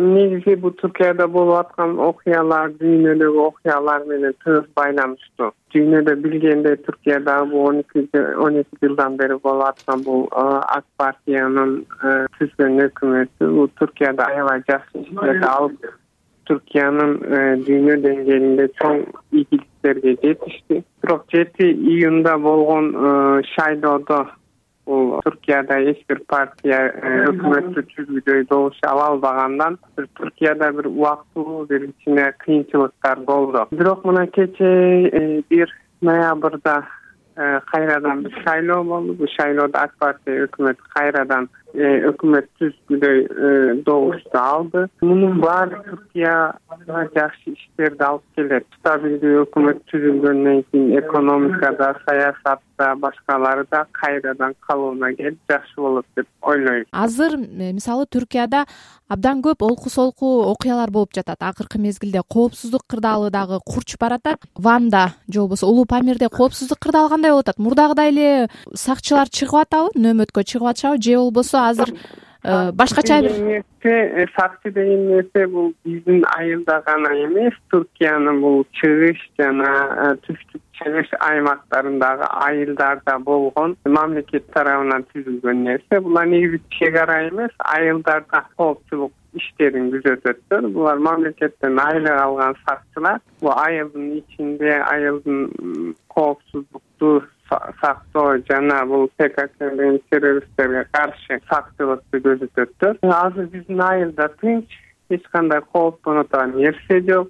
негизи бул туркияда болуп аткан окуялар дүйнөдөгү окуялар менен тығыз байланыштуу. Дүйнөдө билгендей туркиядагы бул он эки он эки жылдан бери болуп аткан бул ак партиянын түзгөн өкмөтү бул туркияда аябай жакшы иштерди алып туркиянын дүйнө деңгээлинде чоң ийгиликтерге жетишти. Бирок жети июнда болгон шайлоодо бул туркияда эч бир партия э, өкмөттү түзүүдөй добуш ала албагандан бир туркияда бир убактылуу бир кичине кыйынчылыктар болду. Бирок мына кечээ э, бир ноябрда э, кайрадан бир шайлоо болду. Бул шайлоодо ак партия өкмөтү кайрадан өкмөт түзгүдөй добушту алды. Мунун баары туркияга жакшы иштерди алып келет. Стабилдүү өкмөт түзүлгөндөн кийин экономикада саясатта башкалары да кайрадан калыбына келип жакшы болот деп ойлойм. Азыр мисалы түркияда абдан көп олку солку окуялар болуп жатат. Акыркы мезгилде коопсуздук кырдаалы дагы курчуп баратат. Ванда же болбосо улуу памирде коопсуздук кырдаалы кандай болуп атат. Мурдагыдай эле сакчылар чыгып атабы нөөмөткө чыгып атышабы же болбосо азыр э, башкача бир нерсе э, сакчы деген нерсе бул биздин айылда гана эмес. Туркиянын бул чыгыш жана э, түштүк чыгыш аймактарындагы айылдарда болгон мамлекет тарабынан түзүлгөн нерсе. Булар негизи чек ара эмес. Айылдарда коопчулук иштерин күзөтөттөр. Булар мамлекеттен айлык алган сакчылар. Бул айылдын ичинде айылдын коопсуздукту сактоо жана бул пкк деген террористтерге каршы сакчылыкты күзөтөттөр азыр биздин айылда тынч эч кандай кооптоно турган нерсе жок.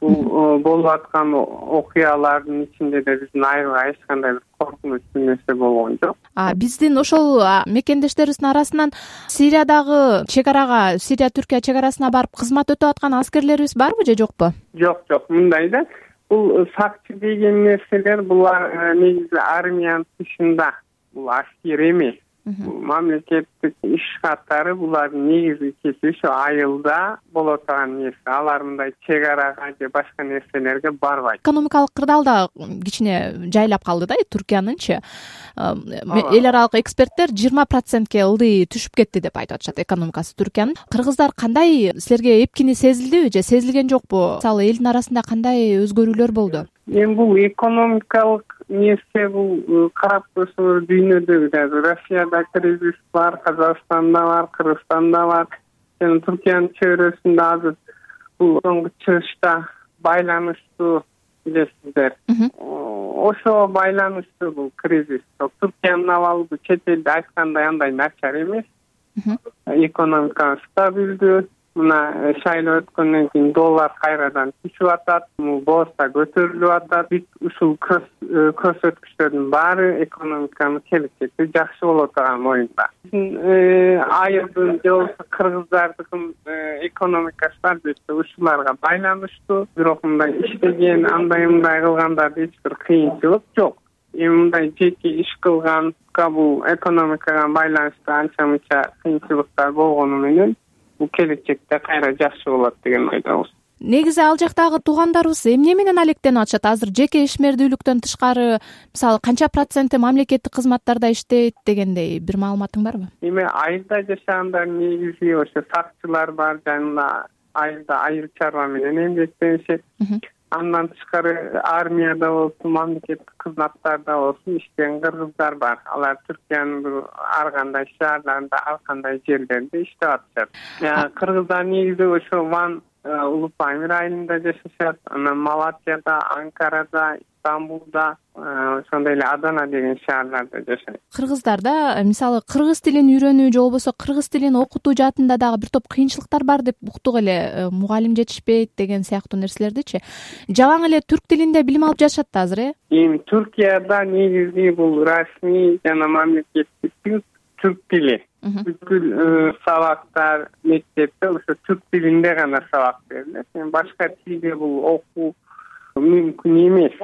Бул болуп аткан окуялардын ичинде да биздин айылга эч кандай бир коркунучтуу нерсе болгон жок. Биздин ошол мекендештерибиздин арасынан сириядагы чек арага сирия түркия чек арасына барып кызмат өтөп аткан аскерлерибиз барбы же жокпу? Жок жок мындай да бул э, сакчы деген нерселер булар э, негизи армиянын тышында. Бул аскер эмес мамлекеттик иш катары булардын негизги кесиби ушу айылда боло турган нерсе. Алар мындай чек арага же башка нерселерге барбайт. Экономикалык кырдаал да кичине жайлап калды да туркиянынчы эл аралык эксперттер жыйырма процентке ылдый түшүп кетти деп айтып атышат экономикасы туркиянын кыргыздар кандай силерге эпкини сезилдиби же сезилген жокпу? Мисалы элдин арасында кандай өзгөрүүлөр болду? Эми бул экономикалык нерсе бул карап көрсөңөр дүйнөдөгү дагы россияда кризис бар казакстанда бар кыргызстанда бар жана туркиянын чөйрөсүндө азыр бул соңку чыгышта байланыштуу билесиздер. Ошого байланыштуу бул кризис. Туркиянын абалы чет элде айткандай андай начар эмес. Экономика стабилдүү мына э, шайлоо өткөндөн кийин доллар кайрадан түшүп атат боорса көтөрүлүп атат. Бүт ушул э, көрсөткүчтөрдүн баары экономиканын келечекти жакшы боло турган биздин э, айылдын же болбосо кыргыздардыкын экономикасы албетте ушуларга байланыштуу. Бирок мындай иштеген андай мындай кылгандарда эч бир кыйынчылык жок. Эми мындай жеке иш кылганга бул экономикага байланыштуу анча мынча кыйынчылыктар болгону менен бул келечекте кайра жакшы болот деген ойдобуз негизи ал жактагы туугандарыбыз эмне менен алектенип атышат? Азыр жеке ишмердүүлүктөн тышкары мисалы канча проценти мамлекеттик кызматтарда иштейт дегендей бир маалыматың барбы? Эми айылда жашагандар негизи ошо сакчылар бар жана айылда айыл чарба менен эмгектенишет андан тышкары армияда болсун мамлекеттик кызматтарда болсун иштеген кыргыздар бар. Алар түркиянын ар кандай шаарларында ар кандай жерлеринде иштеп атышат. Кыргыздар негизи ошо ван э, улуу памир айылында жашашат. Анан малатияда анкарада стамбулда э, ошондой эле адана деген шаарларда жашайт. Кыргыздарда э, мисалы кыргыз тилин үйрөнүү же болбосо кыргыз тилин окутуу жаатында дагы бир топ кыйынчылыктар бар деп уктук эле э, мугалим жетишпейт деген сыяктуу нерселердичи. Жалаң эле түрк тилинде билим алып жатышат да азыр э? Эми туркияда негизи бул расмий жана мамлекеттик тил түрк тили. Бүткүл сабактар мектепте ошо түрк тилинде гана сабак берилет. Эми башка тилде бул окуу мүмкүн эмес.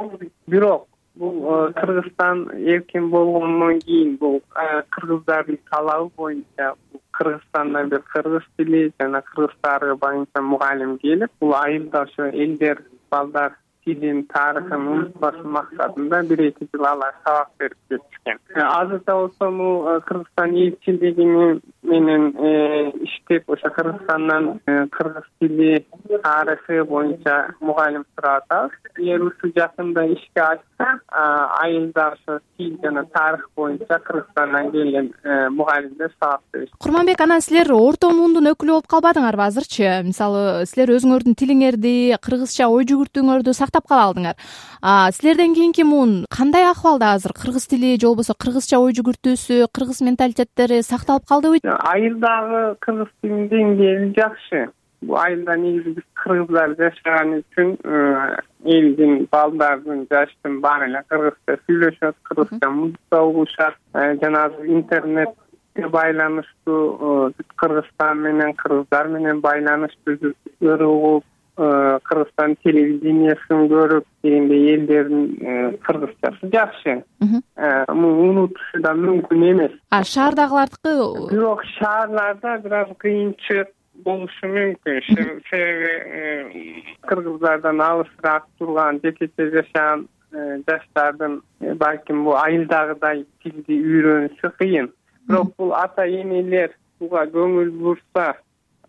Бирок бул э, кыргызстан эркин болгондон кийин бул э, кыргыздардын талабы боюнча кыргызстандан бир кыргыз тили жана кыргыз тарыхы боюнча мугалим келип бул айылда ошо элдер балдар тилин тарыхын унутпасын максатында бир эки жыл алар сабак берип кетишкен э, азырда болсо могу кыргызстан элчилигинин менен иштеп ошо кыргызстандан кыргыз тили тарыхы боюнча мугалим сурап атабыз эгер ушул жакында ишке ачса айылда ошо тил жана тарых боюнча кыргызстандан келген мугалимдер сабак беришет курманбек анан силер орто муундун өкүлү болуп калбадыңарбы азырчы? Мисалы силер өзүңөрдүн тилиңерди кыргызча ой жүгүртүүңөрдү сактап кала алдыңар. Силерден кийинки муун кандай акыбалда азыр кыргыз тили же болбосо кыргызча ой жүгүртүүсү кыргыз менталитеттери сакталып калдыбы айылдагы кыргыз тилинин деңгээли жакшы. Бул айылда негизи биз кыргыздар жашаган үчүн элдин балдардын жаштын баары эле кыргызча сүйлөшөт кыргызча музыка угушат жанагы интернетке байланыштуу кыргызстан менен кыргыздар менен байланыш түзүп угуп кыргызстан телевидениясын көрүп дегендей элдердин кыргызчасы жакшы. Муну унутушу да мүмкүн эмес. А шаардагылардыкы бирок шаарларда бир аз кыйынчылык болушу мүмкүн. Себеби кыргыздардан алысыраак турган жекече жашаган жаштардын балким бул айылдагыдай тилди үйрөнүшү кыйын. Бирок бул ата энелер буга көңүл бурса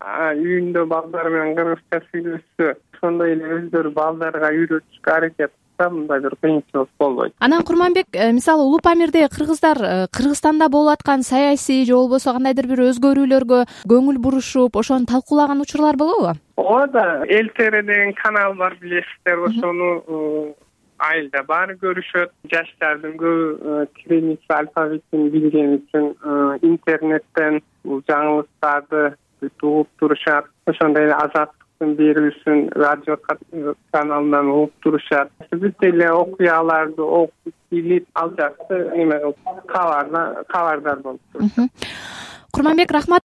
үйүндө балдары менен кыргызча сүйлөшсө ошондой эле өздөрү балдарга үйрөтүшкө аракет кылса мындай бир кыйынчылык болбойт. Анан курманбек э, мисалы улуу памирде кыргыздар э, кыргызстанда болуп аткан саясий же болбосо кандайдыр бир өзгөрүүлөргө көңүл бурушуп ошону талкуулаган учурлар болобу? Ооба да. Эл деген канал бар билесиздер. Ошону айылда баары көрүшөт. Жаштардын көбү кириллица алфавитин билгени үчүн интернеттен бул жаңылыктарды угуп турушат ошондой эле азаттыктын берүүсүн радио каналынан угуп турушат. Бүт эле окуяларды окуп билип ал жакты эме кылып кабардар болуп турушат. Курманбек рахмат